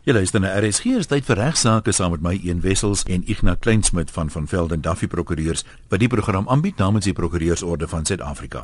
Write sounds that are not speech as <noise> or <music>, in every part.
Jy luister na RSG, is tyd vir regsaake saam met my Een Wessels en Ignas Kleinsmid van van Velden Duffy Prokureurs wat die program aanbied namens die Prokureursorde van Suid-Afrika.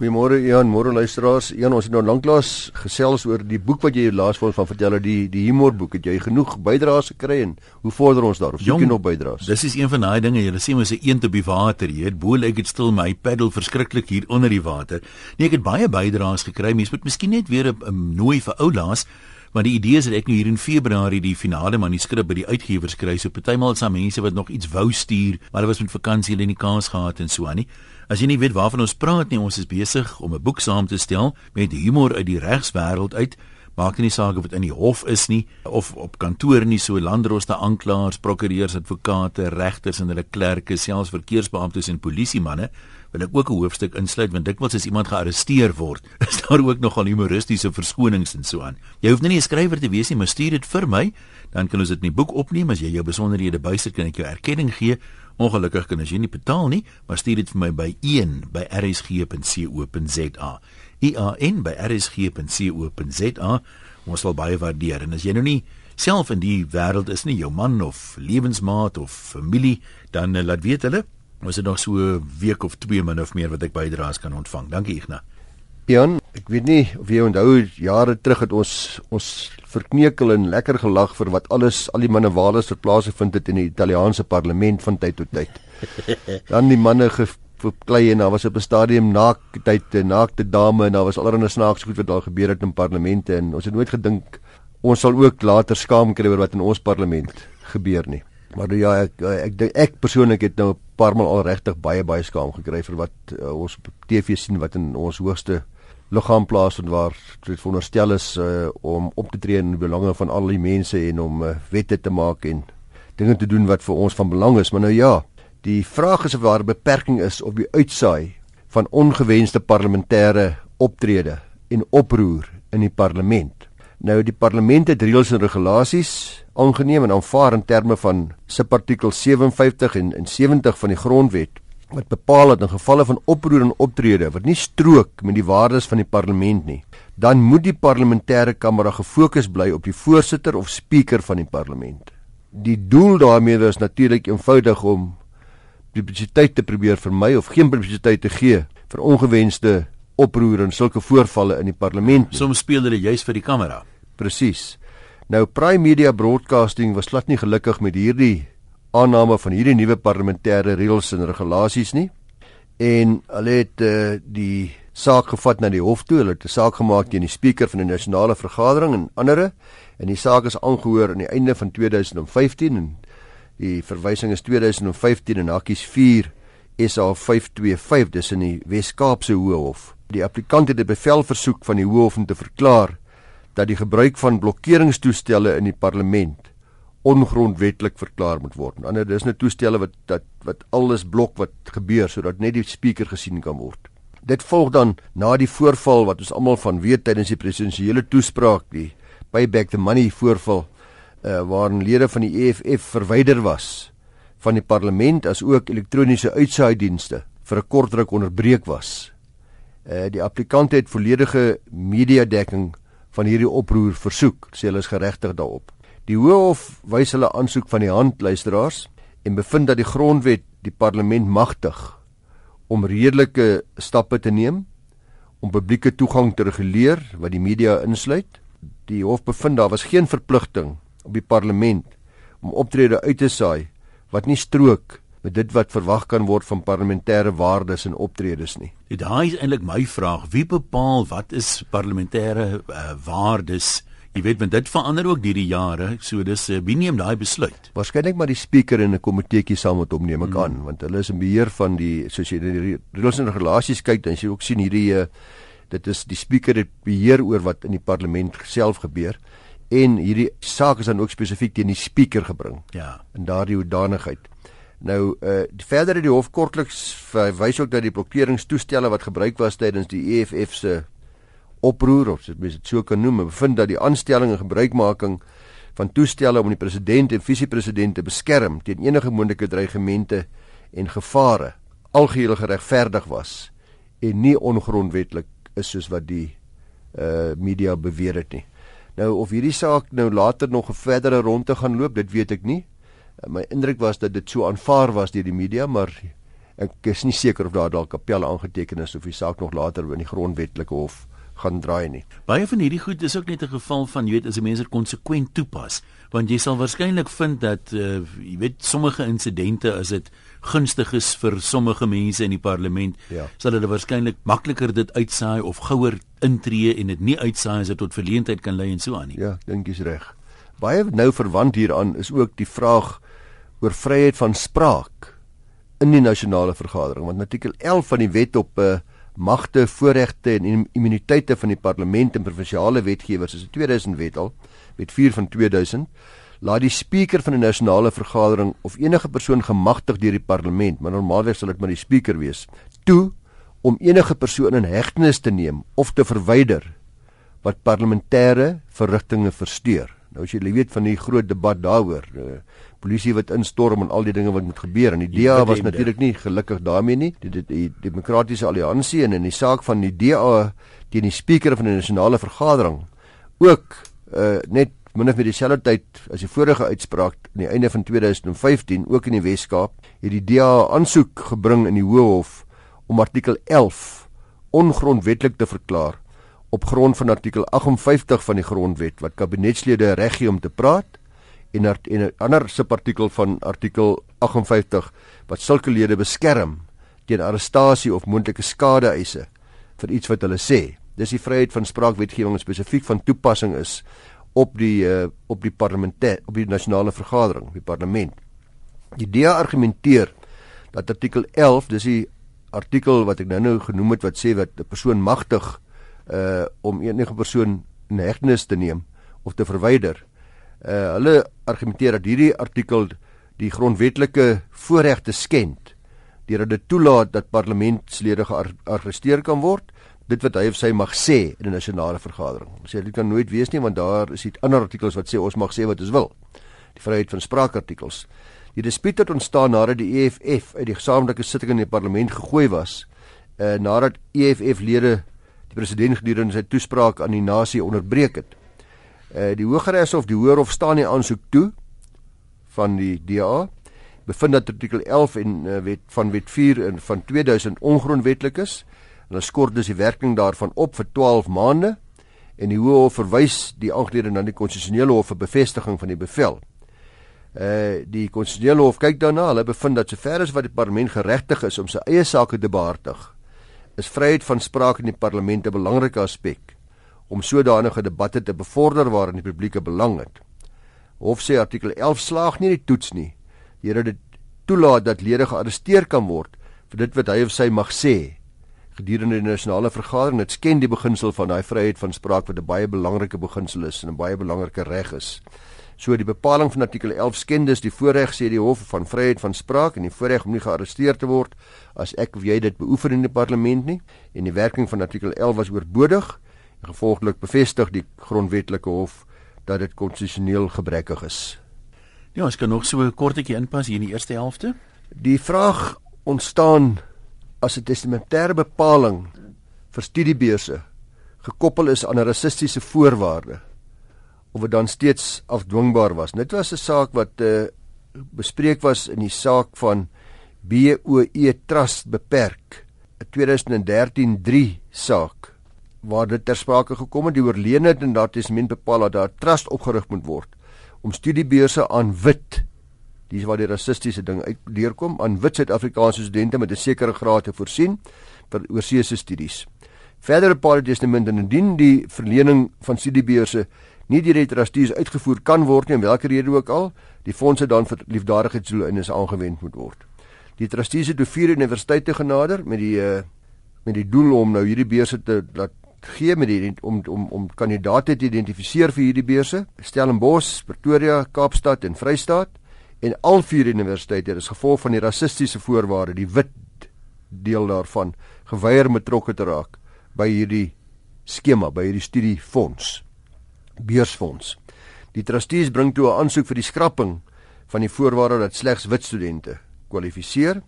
Goeiemôre Ian, môre luisteraars. Ian, ons het nou lanklaas gesels oor die boek wat jy laas vir ons van vertel het, die die humorboek. Het jy genoeg bydraes gekry en hoe vorder ons daar? Of soek jy nog bydraes? Dis is een van daai dinge, jy sê mos 'n eend op die water, jy weet, boel ek het stil my paddle verskriklik hier onder die water. Nee, ek het baie bydraes gekry. Mens moet miskien net weer 'n nooi vir ou laas want die idee is dat ek nou hier in Februarie die finale manuskrip by die uitgewers kry. So partymal is daar mense wat nog iets wou stuur, maar hulle was met vakansie hulle nie kans gehad en so aan nie. As jy nie weet waarvan ons praat nie, ons is besig om 'n boek saam te stel met humor uit die regswêreld uit. Maak nie saak of dit in die hof is nie of op kantoor nie, so landroste aanklaers, prokureurs, advokate, regters en hulle klerke, selfs verkeersbeamptes en polisiemanne wil ek ook 'n hoofstuk insluit want dikwels as iemand gearresteer word, <laughs> is daar ook nogal humoristiese verskonings en so aan. Jy hoef nie 'n skrywer te wees nie, maar stuur dit vir my, dan kan ons dit in die boek opneem as jy jou besonderhede bysit kan ek jou erkenning gee. Ongelukkig kan as jy nie betaal nie, maar stuur dit vir my by 1 by rsg.co.za. IAN by rsg.co.za. Ons sal baie waardeer en as jy nou nie self in die wêreld is nie, jou man of lewensmaat of familie, dan uh, laat weet hulle Ons het nog so 'n week of twee min of meer wat ek bydraes kan ontvang. Dankie Ignas. Jan, ek weet nie of jy onthou jare terug het ons ons verkneukel en lekker gelag vir wat alles al die manne wales verplaas het in die Italiaanse parlement van tyd tot tyd. Dan die manne geklei en daar was op 'n stadium naaktheid en naakte dame en daar was allerlei snaakse goed wat daar gebeur het in parlemente en ons het nooit gedink ons sal ook later skaam kry oor wat in ons parlement gebeur nie. Maar ja, ek ek dink ek, ek persoonlik het nou 'n paar maal al regtig baie baie skaam gekry vir wat uh, ons op TV sien wat in ons hoogste liggaam plaasvind waar dit veronderstel is uh, om op te tree in belange van al die mense en om uh, wette te maak en dinge te doen wat vir ons van belang is. Maar nou ja, die vraag is of daar 'n beperking is op die uitsaai van ongewenste parlementêre optrede en oproer in die parlement. Nou die parlement het reëls en regulasies aangeneem en aanvaar in terme van subartikel 57 en, en 70 van die grondwet wat bepaal dat in gevalle van oproer en optrede wat nie strook met die waardes van die parlement nie, dan moet die parlementêre kamera gefokus bly op die voorsitter of spreker van die parlement. Die doel daarmee is natuurlik eenvoudig om publisiteit te probeer vermy of geen publisiteit te gee vir ongewenste oproer en sulke voorvalle in die parlement. Soms speel hulle juis vir die kamera. Presies. Nou Prime Media Broadcasting was glad nie gelukkig met hierdie aanname van hierdie nuwe parlementêre reëls en regulasies nie. En hulle het uh, die saak gevat na die hof toe. Hulle het 'n saak gemaak teen die spreker van die nasionale vergadering en ander en die saak is aangehoor aan die einde van 2015 en die verwysing is 2015 en hakkies 4 SA 525 dis in die Wes-Kaapse Hooghof. Die applikant het 'n bevel versoek van die Hooghof om te verklaar dat die gebruik van blokkeringstoestelle in die parlement ongrondwettig verklaar moet word. Ander dis net toestelle wat dat wat alles blok wat gebeur sodat net die spreker gesien kan word. Dit volg dan na die voorval wat ons almal van weet tydens die presidensiële toespraak die payback the money voorval uh, waarin lede van die EFF verwyder was van die parlement as ook elektroniese uitsaaidienste vir 'n kort ruk onderbreek was. Uh, die applikant het volledige media dekking van hierdie oproer versoek sê hulle is geregtig daarop. Die hof wys hulle aansoek van die hand luisteraars en bevind dat die grondwet die parlement magtig om redelike stappe te neem om publieke toegang te reguleer wat die media insluit. Die hof bevind daar was geen verpligting op die parlement om optrede uit te saai wat nie strook met dit wat verwag kan word van parlementêre waardes en optredes nie. Dit daai is eintlik my vraag, wie bepaal wat is parlementêre uh, waardes? Jy weet, want dit verander ook deur die jare, so dis uh, wie neem daai besluit? Waarskynlik maar die spreker in 'n komiteetjie saam met hom neem ek hmm. aan, want hulle is in beheer van die soos jy die reëls en regulasies kyk, dan jy ook sien hierdie uh, dit is die spreker het beheer oor wat in die parlement self gebeur en hierdie saak is dan ook spesifiek teen die spreker gebring. Ja. In daardie hoedanigheid. Nou uh verder het die hof kortliks wys ook dat die blokkeringstoestelle wat gebruik was tydens die EFF se oproer of dit mens dit so kan noem, bevind dat die aanstelling en gebruikmaking van toestelle om die president en visiepresident te beskerm teen enige moontlike dreigemente en gevare algeheel geregverdig was en nie ongrondwettig is soos wat die uh media beweer het nie. Nou of hierdie saak nou later nog 'n verdere ronde gaan loop, dit weet ek nie. My indruk was dat dit so aanvaar was deur die media, maar ek is nie seker of daar dalk appel aangeteken is of die saak nog later in die grondwetlike hof gaan draai nie. Baie van hierdie goed is ook net 'n geval van jy weet as 'n mens dit konsekwent toepas, want jy sal waarskynlik vind dat uh, jy weet sommige insidente as dit gunstig is vir sommige mense in die parlement, ja. sal hulle waarskynlik makliker dit uitsaai of gouer intree en dit nie uitsaai as dit tot verleentheid kan lei en so aan nie. Ja, dink jy's reg. Baie nou verwant hieraan is ook die vraag oor vryheid van spraak in die nasionale vergadering, want artikel 11 van die wet op uh, eh, magte, voorregte en immuniteite van die parlement en provinsiale wetgewers is 'n 2000 wet al, wet 4 van 2000, laat die spreker van 'n nasionale vergadering of enige persoon gemagtig deur die parlement, maar normaalweg sal dit maar die spreker wees, toe om enige persoon in hegtenis te neem of te verwyder wat parlementêre verrigtinge versteur. Nou as jy weet van die groot debat daaroor, uh, polisie wat instorm en al die dinge wat moet gebeur en die DA was natuurlik nie gelukkig daarmee nie. Die, die, die demokratiese alliansie en in die saak van die DA teen die spreker van die nasionale vergadering ook uh, net min of meer dieselfde tyd as die vorige uitspraak aan die einde van 2015 ook in die Wes-Kaap het die DA aansoek gebring in die Hooghof om artikel 11 ongrondwettig te verklaar op grond van artikel 58 van die grondwet wat kabinetslede reg gee om te praat en 'n ander subartikel van artikel 58 wat sulke lede beskerm teen arrestasie of moontlike skadeeise vir iets wat hulle sê. Dis die vryheid van spraakwetgewing spesifiek van toepassing is op die uh, op die parlementêr op die nasionale vergadering, die parlement. Die DA argumenteer dat artikel 11, dis die artikel wat ek nou-nou genoem het wat sê wat 'n persoon magtig uh om enige persoon in hegtenis te neem of te verwyder uh, hulle argumenteer dat hierdie artikel die grondwetlike voorregte skend deurdat dit toelaat dat parlementslede gearresteer kan word dit wat hy of sy mag sê in 'n nasionale vergadering. Sê dit kan nooit wees nie want daar is dit ander artikels wat sê ons mag sê wat ons wil. Die vryheid van spraakartikels. Die dispuut het ontstaan nadat die EFF uit die gesamentlike sitting in die parlement gegooi was, uh, nadat EFF-lede die president gedurende sy toespraak aan die nasie onderbreek het. Eh die Hooggeregshof, die Hoërhof staan nie aansoek toe van die DA bevind dat artikel 11 en uh, wet van wet 4 in van 2000 ongrondwetlik is. En hulle skort dus die werking daarvan op vir 12 maande en die Hoërhof verwys die aangelede na die konstitusionele hof vir bevestiging van die bevel. Uh die konstitusionele hof kyk daarna, hulle bevind dat sover as wat die parlement geregtig is om sy eie sake te behartig, is vryheid van spraak in die parlement 'n belangrike aspek om sodanige debatte te bevorder waarin die publieke belang het. Hof sê artikel 11 slaag nie die toets nie. Here dit toelaat dat lede gearresteer kan word vir dit wat hy of sy mag sê gedurende die nasionale vergadering. Dit skend die beginsel van daai vryheid van spraak wat 'n baie belangrike beginsel is en 'n baie belangrike reg is. So die bepaling van artikel 11 skend dus die voorreg sê die hof van vryheid van spraak en die voorreg om nie gearresteer te word as ek of jy dit beoefen in die parlement nie en die werking van artikel 11 was oorbodig Gevolglik bevestig die grondwetlike hof dat dit konstitusioneel gebrekkig is. Ja, ons kan nog so 'n kortetjie inpas hier in die eerste helfte. Die vraag ontstaan as 'n testamentêre bepaling vir studiebeurse gekoppel is aan 'n rassistiese voorwaarde of dit dan steeds afdwingbaar was. Dit was 'n saak wat uh, bespreek was in die saak van BOE Trust beperk, 'n 2013-3 saak waar dit ter sprake gekom het die oorledene het in daardie testament bepaal dat daar trust opgerig moet word om studiebeurse aan wit dis waar die rassistiese ding uitdeurkom aan wit Suid-Afrikaanse studente met 'n sekere graad te voorsien vir oorseese studies. Verder bepaal die testament en indien die verlening van studiebeurse nie die trustees uitgevoer kan word nie om watter rede ook al, die fondse dan vir liefdadigheidsdoeleindes aangewend moet word. Die trustees het vier universiteite genader met die uh, met die doel om nou hierdie beurse te laat gee met die om om om kandidate te identifiseer vir hierdie beurse. Stellenbosch, Pretoria, Kaapstad en Vrystaat en al vier universiteite is gevolg van die rassistiese voorwaarde, die wit deel daarvan geweier om betrokke te raak by hierdie skema, by hierdie studiefonds, beursfonds. Die trustees bring toe 'n aansoek vir die skrapping van die voorwaarde dat slegs wit studente kwalifiseer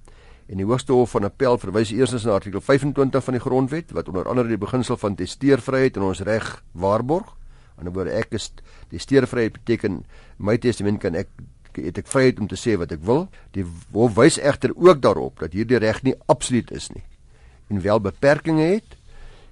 En die Hoogste Hof van Appel verwys eerstens na artikel 25 van die Grondwet wat onder andere die beginsel van testeervryheid en ons reg waarborg. ander woorde ek is die steurvryheid beteken my testament kan ek het ek vryheid om te sê wat ek wil. Die hof wys egter ook daarop dat hierdie reg nie absoluut is nie en wel beperkings het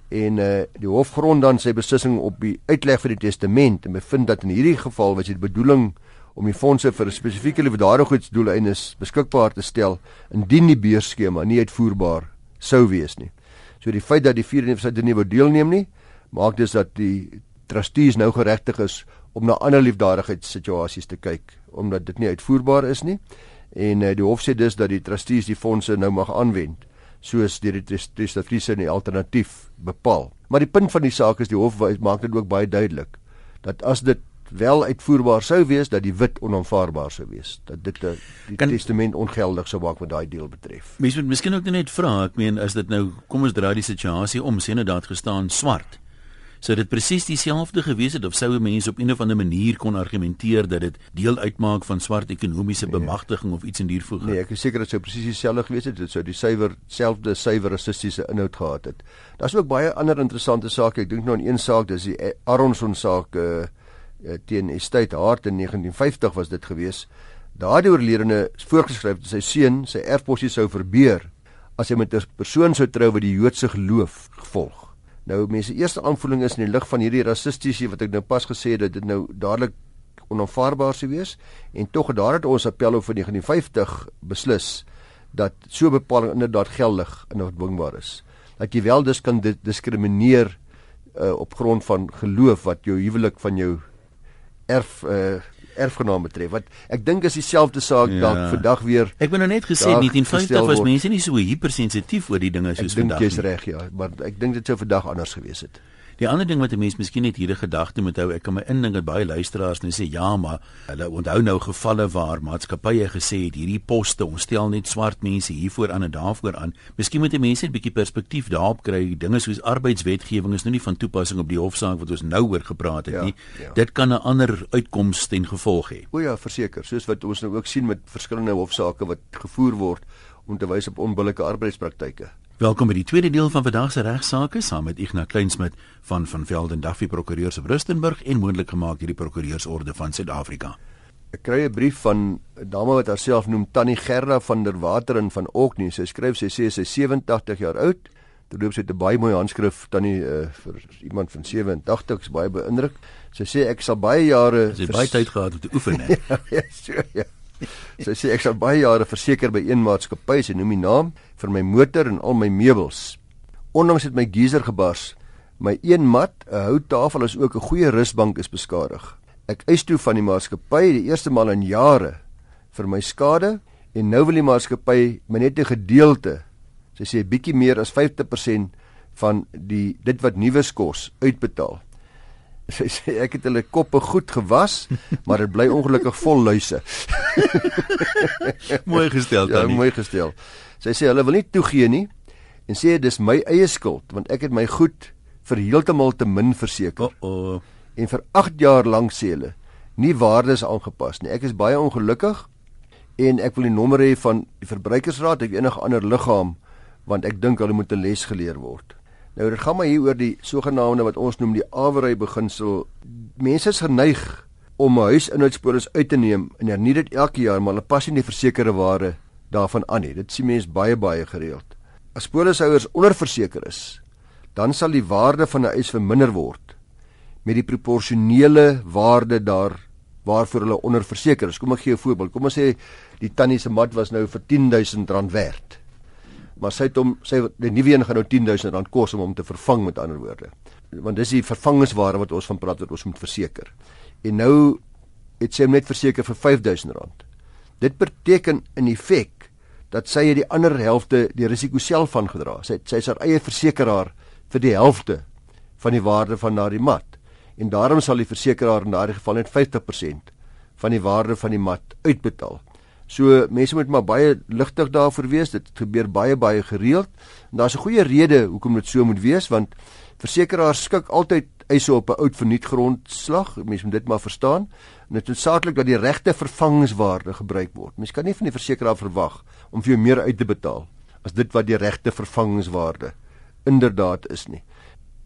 en uh, die hof grond dan sy beslissing op die uitleg van die testament en bevind dat in hierdie geval was dit bedoeling om die fondse vir 'n spesifieke liefdadigheidsdoeleindes beskikbaar te stel indien die beursskema nie uitvoerbaar sou wees nie. So die feit dat die vier universiteite nie wou deelneem nie, maak dus dat die trustees nou geregtig is om na ander liefdadigheidssituasies te kyk omdat dit nie uitvoerbaar is nie. En uh, die hof sê dus dat die trustees die fondse nou mag aanwend soos deur die trustees in die alternatief bepaal. Maar die punt van die saak is die hof maak dit ook baie duidelik dat as dit wel uitvoerbaar sou wees dat die wit onaanvaarbaar sou wees dat dit eh, die kan, testament ongeldig sou maak wat daai deel betref. Mens moet miskien ook net vra, ek meen as dit nou kom ons draai die situasie om sien dit daar gestaan swart sou dit presies dieselfde gewees het of sou mense op 'n of ander manier kon argumenteer dat dit deel uitmaak van swart ekonomiese nee. bemagtiging of iets in dier voeg? Nee, ek is seker dit sou presies dieselfde gewees het. Dit sou die suiwer selfde suiwer rassistiese inhoud gehad het. Daar's ook baie ander interessante sake. Ek dink nou aan een saak, dis die Aronson saak uh, teen Estate Hart in 1950 was dit gewees. Daardie oorledene voorgeskryf dat sy seun sy erfposie sou verbeur as hy met 'n persoon sou trou wat die Joodse geloof gevolg. Nou mense eerste aanvoeling is in die lig van hierdie rassistiese wat ek nou pas gesê het dat dit nou dadelik onaanvaarbaar sou wees en tog daar het ons appel oor 1950 beslis dat so bepaling inderdaad geldig en onbedwingbaar is. Dat jy wel dus kan diskrimineer uh, op grond van geloof wat jou huwelik van jou erf uh, erfgenaam betref. Wat ek dink is dieselfde saak ja. dalk vandag weer. Ek het nou net gesê 1950 was mense nie so hypersensitief oor die dinge soos vandag nie. Ek dink jy's reg ja, maar ek dink dit sou vandag anders gewees het. Die ander ding wat 'n mens miskien net hierdie gedagte moet hou, ek kan my indink dat baie luisteraars nou sê ja, maar hulle onthou nou gevalle waar maatskappye gesê het hierdie poste ons stel net swart mense hiervoor aan en daarvoor aan. Miskien moet die mense 'n bietjie perspektief daarop kry. Dinge soos arbeidswetgewing is nou nie van toepassing op die hofsaak wat ons nou oor gepraat het ja, nie. Ja. Dit kan 'n ander uitkoms ten gevolg hê. O ja, verseker, soos wat ons nou ook sien met verskillende hofsaake wat gevoer word om te wys op onbillike arbeidspraktyke. Welkom by die tweede deel van vandag se regsaake saam met Ignas Kleinsmid van van Velden Duffy Prokureurs op Rustenburg en moontlik gemaak deur die Prokureursorde van Suid-Afrika. Ek kry 'n brief van 'n dame wat haarself noem Tannie Gerda van der Wateren van Oknie. Sy skryf sy sê sy is 87 jaar oud. Dit loop sy 'n baie mooi handskrif Tannie uh, vir iemand van 87 is baie beïndruk. Sy sê ek sal baie jare sy baie tyd gehad om te oefen hè. <laughs> ja, so ja. <laughs> Sy sê ek sal baie jare verseker by een maatskappy, sy noem die naam vir my motor en al my meubels. Ondanks het my geyser gebars. My een mat, 'n houttafel is ook 'n goeie rusbank is beskadig. Ek eis toe van die maatskappy die eerste maal in jare vir my skade en nou wil die maatskappy my net 'n gedeelte, sy sê bietjie meer as 50% van die dit wat nuwe kos uitbetaal. Sy sê ek het hulle koppe goed gewas, maar dit bly ongelukkig vol luise. <laughs> mooi gestel dan. Ja, mooi gestel. Sy sê hulle wil nie toegee nie en sê dis my eie skuld want ek het my goed vir heeltemal te min verseker. Oh, oh. En vir 8 jaar lank sê hulle nie waardes aangepas nie. Ek is baie ongelukkig en ek wil die nommer hê van die verbruikersraad of enige ander liggaam want ek dink hulle moet 'n les geleer word. Nou dit gaan maar hier oor die sogenaamde wat ons noem die awery beginsel. Mense is geneig om 'n huisinhoudspolis uit te neem en hernie dit elke jaar, maar hulle pas nie die versekerde waarde daarvan aan nie. Dit sien mense baie baie gereeld. As polishouers onderverseker is, dan sal die waarde van 'n eis verminder word met die proporsionele waarde daar waarvoor hulle onderverseker is. Kom ek gee 'n voorbeeld. Kom ons sê die tannie se mat was nou vir R10000 werd maar sy het hom sy die nuwe een gaan nou 10000 rand kos om hom te vervang met ander woorde. Want dis die vervangingswaarde wat ons van praat wat ons moet verseker. En nou het sy hom net verseker vir 5000 rand. Dit beteken in effek dat sy die ander helfte die risiko self van gedra. Sy sy is haar eie versekeraar vir die helfte van die waarde van daardie mat. En daarom sal die versekeraar in daardie geval net 50% van die waarde van die mat uitbetaal. So mense moet maar baie ligtig daarvoor wees. Dit gebeur baie baie gereeld. En daar's 'n goeie rede hoekom dit so moet wees want versekerings skik altyd eise op 'n oud verniet grondslag. Mense moet dit maar verstaan. En dit is noodsaaklik dat die regte vervangingswaarde gebruik word. Mense kan nie van die versekeraar verwag om vir jou meer uit te betaal as dit wat die regte vervangingswaarde inderdaad is nie.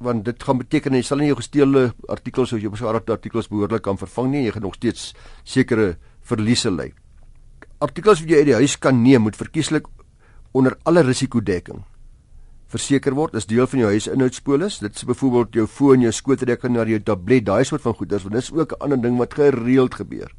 want dit gaan beteken jy sal nie jou gesteelde artikels of jou beswaarde artikels behoorlik kan vervang nie jy gaan nog steeds sekere verliese ly. Artikels wat jy uit die huis kan neem moet verkieslik onder alle risikodekking verseker word as deel van jou huisinhoudspolis. Dit is byvoorbeeld jou foon, jou skootrekenaar, jou tablet, daai soort van goederes, want dit is ook 'n ander ding wat gereeld gebeur.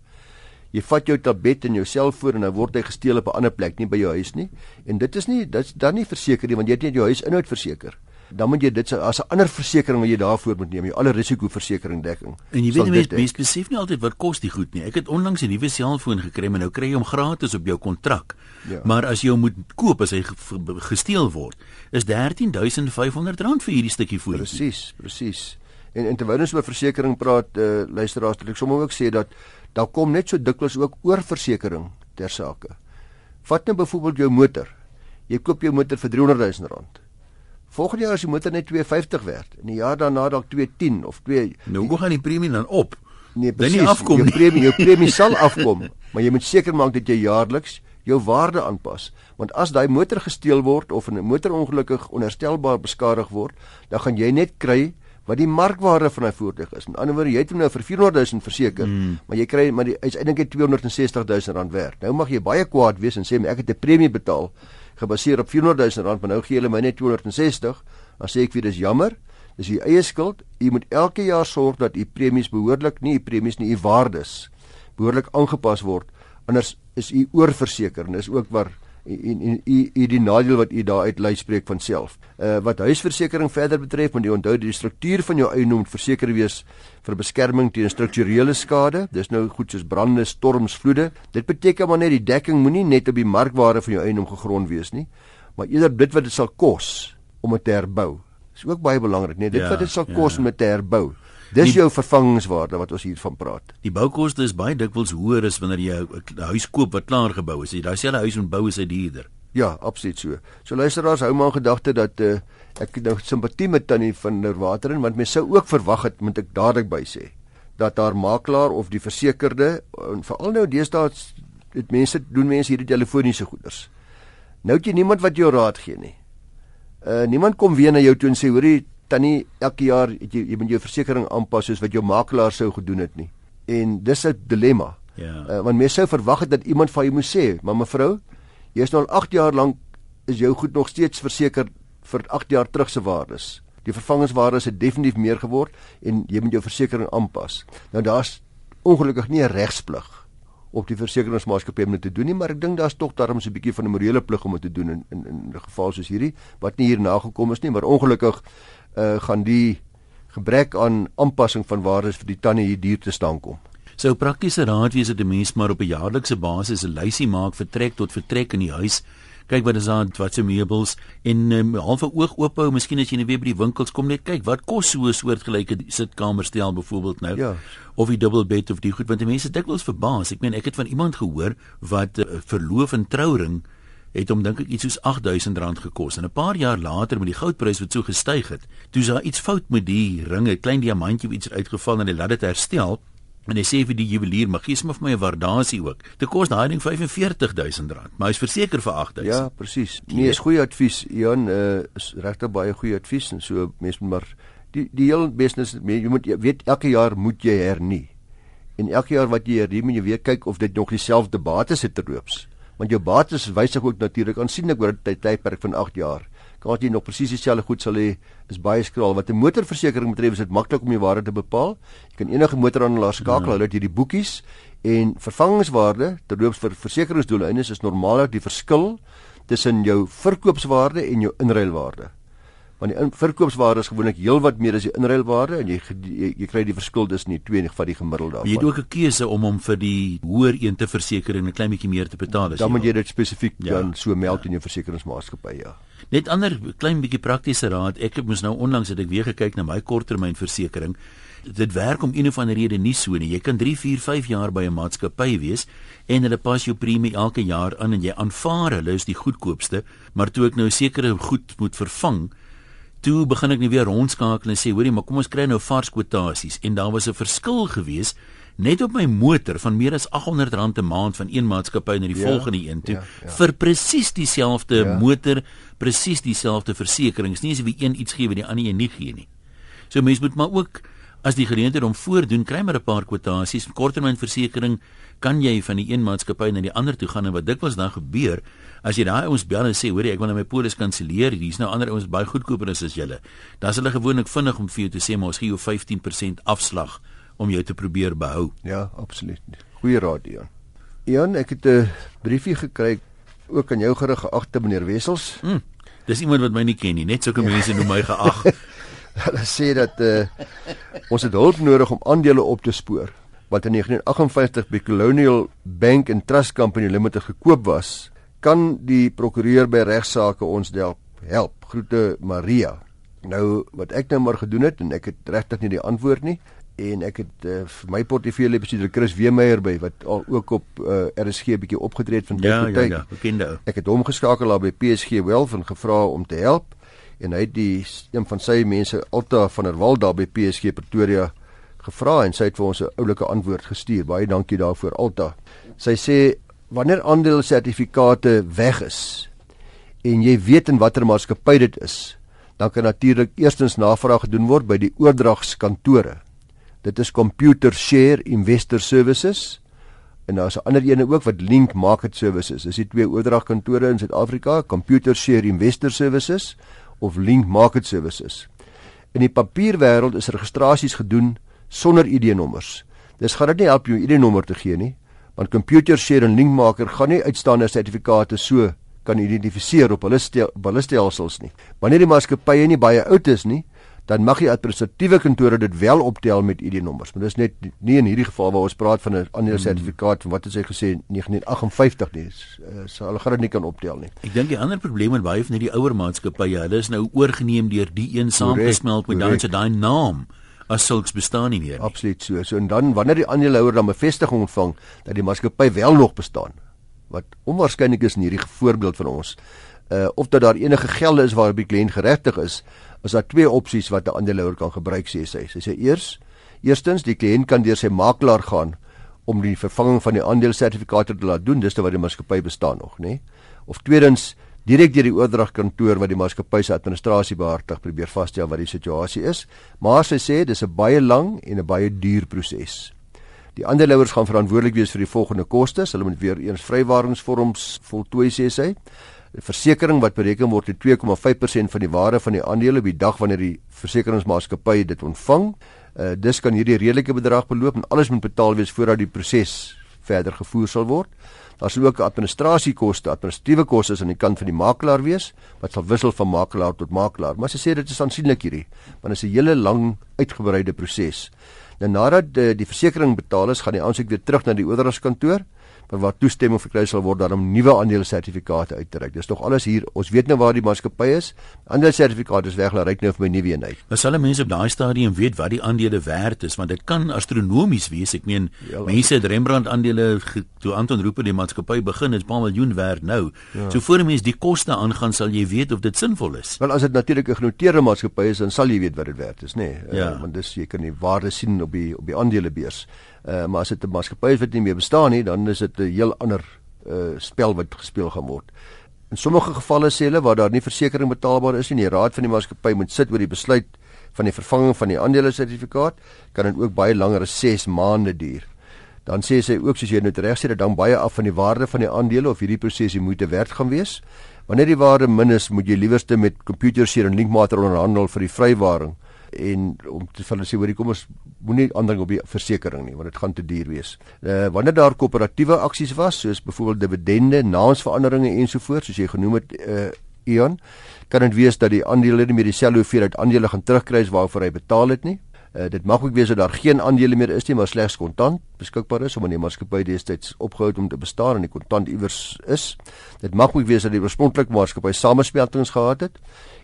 Jy vat jou tablet en jou selfoon en dan word hy gesteel op 'n ander plek, nie by jou huis nie. En dit is nie dit's dan nie verseker nie, want jy het net jou huisinhoud verseker dan moet jy dit as 'n ander versekerings wat jy daarvoor moet neem, jy alle risikoversekering dekking. En jy weet nie mens besef nie altyd wat kos die goed nie. Ek het onlangs 'n nuwe selfoon gekry, maar nou kry jy hom gratis op jou kontrak. Ja. Maar as jy hom moet koop as hy gesteel word, is R13500 vir hierdie stukkie foon. Presies, presies. En en terwyl ons oor versekerings praat, uh, luisteraars, ek sommer ook sê dat daar kom net so dikwels ook oorversekering ter sake. Vat nou byvoorbeeld jou motor. Jy koop jou motor vir R300 000 Volgende jaar as die motor net 250 werd en die jaar daarna dalk 210 of 2 Nou hoe gaan die premie dan op? Nee, precies, nie afkom nie. Jou premie, jou premie <laughs> sal afkom, maar jy moet seker maak dat jy jaarliks jou waarde aanpas. Want as daai motor gesteel word of 'n motor ongelukkig onherstelbaar beskadig word, dan gaan jy net kry wat die markwaarde van daai voertuig is. Met ander woorde, jy het hom nou vir 400 000 verseker, mm. maar jy kry maar die is eintlik 260 000 rand werd. Nou mag jy baie kwaad wees en sê ek het 'n premie betaal gebaseer op 400 000 rand, maar nou gee hulle my net 260. Dan sê ek vir dis jammer. Dis u eie skuld. U moet elke jaar sorg dat u premies behoorlik, nie u premies nie, u waardes behoorlik aangepas word. Anders is u oorverseker en dis ook waar en en u u die nadeel wat u daar uit lei spreek van self. Uh wat huisversekering verder betref, moet jy onthou die struktuur van jou eiendom verseker wees vir beskerming teen strukturele skade. Dis nou goed soos brande, storms, vloede. Dit beteken maar net die dekking moenie net op die markwaarde van jou eiendom gegrond wees nie, maar eerder dit wat dit sal kos om dit te herbou. Dis ook baie belangrik, nee, dit ja, wat dit sal kos ja. om dit te herbou. Dis die, jou vervangingswaarde wat ons hiervan praat. Die boukoste is baie dikwels hoër as wanneer jy 'n huis koop wat klaar gebou is. Jy daai selfe huis moet bou is dit duurder. Ja, absoluut so. So luisteraars, hou maar in gedagte dat uh, ek nou simpatie met tannie van Nerwater in want mens sou ook verwag het moet ek dadelik by sê dat haar makelaar of die versekerde en veral nou deesdae dit mense doen mense hierdie telefoniese goeders. Nou het jy niemand wat jou raad gee nie. Uh niemand kom weer na jou toe en sê hoorie tannie elke jaar jy jy moet jou versekerings aanpas soos wat jou makelaar sou gedoen het nie. En dis 'n dilemma. Ja. Uh, want mense sou verwag het dat iemand vir jou moet sê, maar mevrou, jy is nou al 8 jaar lank is jou goed nog steeds verseker vir 8 jaar terug se waardes. Die vervangingswaarde het definitief meer geword en jy moet jou versekerings aanpas. Nou daar's ongelukkig nie 'n regsplig op die versekeringsmaatskappy om dit te doen nie, maar ek dink daar's tog darms 'n bietjie van 'n morele plig om dit te doen in in in 'n geval soos hierdie wat nie hier nagekom is nie, maar ongelukkig uh, gaan die gebrek aan aanpassing van waardes vir die tannie hier duur te staan kom. So praktiese raad wees dit 'n mens maar op 'n jaarlikse basis 'n lysie maak vertrek tot vertrek in die huis kyk wat is daar wat se meubels en um, half 'n oog oop hou miskien as jy net weer by die winkels kom net kyk wat kos so 'n soortgelyke sitkamerstel byvoorbeeld nou ja. of die double bed of die goed want die mense dikwels verbaas ek meen ek het van iemand gehoor wat uh, verloof en trouring het hom dink ek iets soos R8000 gekos en 'n paar jaar later met die goudprys wat so gestyg het toe is daar iets fout met die ringe klein diamantjie iets uitgeval en hy laat dit herstel En hy sê vir die juwelier, "Mag gee sommer vir my 'n waardasie ook." Dit kos daai ding R45000, maar hy's verseker vir R8000. Ja, presies. Nee, is goeie advies. Jan, uh, is regtig baie goeie advies en so mense moet maar die die hele business jy moet jy weet elke jaar moet jy hernie. En elke jaar wat jy hernie, moet jy weer kyk of dit nog dieselfde bates het terloops. Want jou bates wysig ook natuurlik aansienlik oor 'n tydperk van 8 jaar. Gehad jy nog presies dieselfde goed sal hê is baie skraal. Wat 'n motorversekering betref is dit maklik om die waarde te bepaal. Jy kan enige motorhandelaar skakel ja. hulle het hierdie boekies en vervangingswaarde terloops vir versekeringsdoeleindes is normaallik die verskil tussen jou verkoopswaarde en jou inruilwaarde want die verkoopswaarde is gewoonlik heelwat meer as die inruilwaarde en jy jy, jy kry die verskil tussen die twee van die gemiddelde daarvan. Jy het ook 'n keuse om hom vir die hoër een te verseker en 'n klein bietjie meer te betaal as jy. Dan moet jy dit spesifiek ja. dan so meld ja. in jou versekeringsmaatskappy, ja. Net ander klein bietjie praktiese raad. Ek het mos nou onlangs het ek weer gekyk na my korttermynversekering. Dit werk om een of ander rede nie so nie. Jy kan 3, 4, 5 jaar by 'n maatskappy wees en hulle pas jou premie elke jaar aan en jy aanvaar hulle is die goedkoopste, maar toe ek nou sekere goed moet vervang, toe begin ek net weer rondskakel en sê hoorie maar kom ons kry nou vars kwotasies en daar was 'n verskil gewees net op my motor van meer as R800 'n maand van een maatskappy na die ja, volgende een toe ja, ja. vir presies dieselfde ja. motor presies dieselfde versekerings nie as wie een iets gee wat die ander een nie gee nie So mense moet maar ook as die geleentheid om voordoen, kry maar 'n paar kwotasies. Korttermynversekering kan jy van die een maatskappy na die ander toe gaan en wat dikwels dan gebeur, as jy daai ouens bel en sê, "Hoerie, ek wil nou my polis kanselleer. Hier's nou ander ouens baie goedkoper as julle." Dan is hulle gewoonlik vinnig om vir jou te sê, "Maar ons gee jou 15% afslag om jou te probeer behou." Ja, absoluut. Goeie raad, Jan. Jan, ek het 'n briefie gekry ook aan jou gerig geagte meneer Wessels. Hmm, dis iemand wat my nie ken nie, net sulke ja. mense noem my <laughs> geag. Hulle sê dat uh, ons het hulp nodig om aandele op te spoor wat in 1958 by Colonial Bank and Trust Company Limited gekoop was. Kan die prokureur by regsaake ons help? Help. Groete Maria. Nou wat ek nou maar gedoen het en ek het regtig nie die antwoord nie en ek het uh, vir my portefeulje bestuurder Chris Weemeyer by wat al ook op uh, eh, RSG 'n bietjie opgetree het van tyd ja, tot tyd. Ja, ja, bekende ou. Ek het hom geskakel daar by PSG Wealth en gevra om te help en hy het die een van sy mense Alta van der Walt daar by PSG Pretoria gevra en sy het vir ons 'n oulike antwoord gestuur. Baie dankie daarvoor Alta. Sy sê wanneer aandelesertifikate weg is en jy weet in watter maatskappy dit is, dan kan natuurlik eerstens navraag gedoen word by die oordragskantore. Dit is Computer Share Investor Services en daar's 'n ander ene ook wat Link Market Services. Dis die twee oordragkantore in Suid-Afrika, Computer Share Investor Services of Link Market Services. In die papierwêreld is registrasies gedoen sonder ID-nommers. Dis gaan dit nie help jou ID-nommer te gee nie, want Computer Share en Link Market gaan nie uitstaande sertifikate so kan identifiseer op hulle stel, hulle stelsels nie. Wanneer die maatskappye nie baie oud is nie, dan mag die administratiewe kantore dit wel optel met ID-nommers, maar dis net nie in hierdie geval waar ons praat van 'n ander sertifikaat van wat het hy gesê 1958 nie. Eh, so hulle gaan dit nie kan optel nie. Ek dink die ander probleem met baie van hierdie ouer maatskappye, hulle is nou oorgeneem deur die een saamgesmelt met daai se daai naam as sulks bestaan nie meer. Nie. Absoluut so. So en dan wanneer die aandeelhouer dan bevestiging ontvang dat die maatskappy wel nog bestaan, wat onwaarskynlik is in hierdie voorbeeld van ons, uh of dat daar enige gelde is waarop die kliënt geregtig is, is daar twee opsies wat 'n aandeelhouer kan gebruik sê sy. Sy sê eers eerstens die kliënt kan deur sy makelaar gaan om die vervanging van die aandelesertifikate te laat doen, dis terwyl die maatskappy bestaan nog, nê? Of tweedens direk deur die oordragkantoor wat die maatskappy se administrasie behartig probeer vasstel wat die situasie is, maar sy sê dis 'n baie lang en 'n baie duur proses. Die aandeelhouers gaan verantwoordelik wees vir die volgende kostes. Hulle moet weer eens vrywaringsvorms voltooi sê sy. 'n versekering wat bereken word teen 2,5% van die waarde van die aandele op die dag wanneer die versekeringsmaatskappy dit ontvang. Uh dis kan hierdie redelike bedrag beloop en alles moet betaal wees voordat die proses verder gevoer sal word. Daar sal ook administrasiekoste, administratiewe kostes aan die kant van die makelaar wees wat sal wissel van makelaar tot makelaar. Maar sy sê dit is aansienlik hierdie, want dit is 'n hele lang uitgebreide proses. Nou nadat eh, die versekering betaal is, gaan die aansoek weer terug na die oordragskantoor vir wat toestemming verkry sal word om nuwe aandelesertifikate uit te reik. Dis tog alles hier. Ons weet nou waar die maatskappy is. Aandelesertifikate is weg, hulle reik nou vir my nuwe een uit. Maar sal mense op daai stadium weet wat die aandele werd is want dit kan astronomies wees. Ek meen ja, mense het Rembrandt aandele toe Anton Rooper die maatskappy begin is 'n paar miljoen werd nou. Ja. So voor 'n mens die koste aangaan sal jy weet of dit sinvol is. Wel as dit natuurlik 'n genoteerde maatskappy is dan sal jy weet wat dit werd is, nê. Nee. Ja. Uh, want dis jy kan die waarde sien op die op die aandelebeurs. Uh, maar as dit 'n maatskappy is wat nie meer bestaan nie, dan is dit 'n heel ander uh, spel wat gespeel gaan word. In sommige gevalle sê hulle waar daar nie versekerings betaalbaar is nie, die raad van die maatskappy moet sit oor die besluit van die vervanging van die aandelesertifikaat, kan dit ook baie langer as 6 maande duur. Dan sê sy ook soos jy nou reg sê dat dan baie af van die waarde van die aandele of hierdie proses die moeite werd gaan wees. Wanneer die waarde min is, moet jy liewerste met computerseer en linkmater onderhandel vir die vrywaring en om te hulle sê hoor kom ons moenie aandring op die versekerings nie want dit gaan te duur wees. Uh wanneer daar koöperatiewe aksies was soos byvoorbeeld dividende, naamsveranderinge ensovoorts soos jy genoem het uh Ion, kan dit wees dat die aandele nie meer dieselfde hoeveelheid aandele gaan terugkry as waarvoor hy betaal het nie. Uh dit mag ook wees dat daar geen aandele meer is nie maar slegs kontant beskikbaar is omdat die maatskappy destyds opgehou het om te bestaan en die kontant iewers is. Dit mag ook wees dat die oorspronklike maatskappy samesmeltings gehad het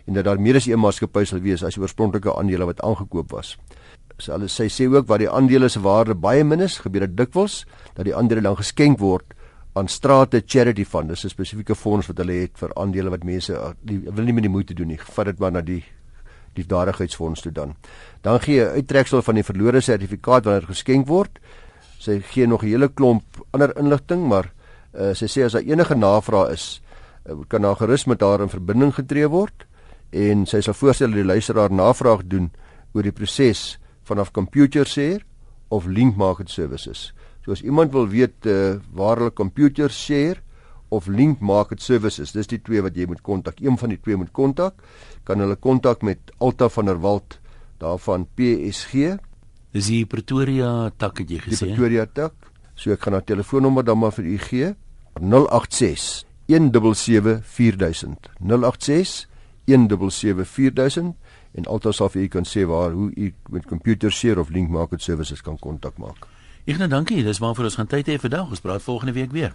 en dat daar meer as een maatskappy sal wees as die oorspronklike aandele wat aangekoop was. So hulle sê sê ook wat die aandele se waarde baie min is, gebeur dit dikwels dat die aandele dan geskenk word aan strate charity fund. Dis 'n spesifieke fonds wat hulle het vir aandele wat mense die, wil nie meer die moeite doen nie. Vat dit maar na die die dadigheidsfonds toe dan. Dan gee jy uittreksel van die verlore sertifikaat wanneer geskenk word. Sy gee nog 'n hele klomp ander inligting, maar uh, sy sê as daar enige navraag is, uh, kan daar gerus met haar in verbinding getree word en sy sal voorstel dat die luisteraar navraag doen oor die proses vanaf computer share of link market services. So as iemand wil weet uh, waar hulle computer share of link market services, dis die twee wat jy moet kontak. Een van die twee moet kontak. Kan hulle kontak met Alta van der Walt daarvan PSG. Dis die Pretoria tak het jy gesê. Die Pretoria tak. So ek gaan na telefoonnommer dan maar vir u gee. 086 177 4000. 086 177 4000 en Alta sal vir u kan sê waar hoe u met computer share of link market services kan kontak maak. Nou dankie, dis maar vir ons gaan tyd hê vandag. Ons praat volgende week weer.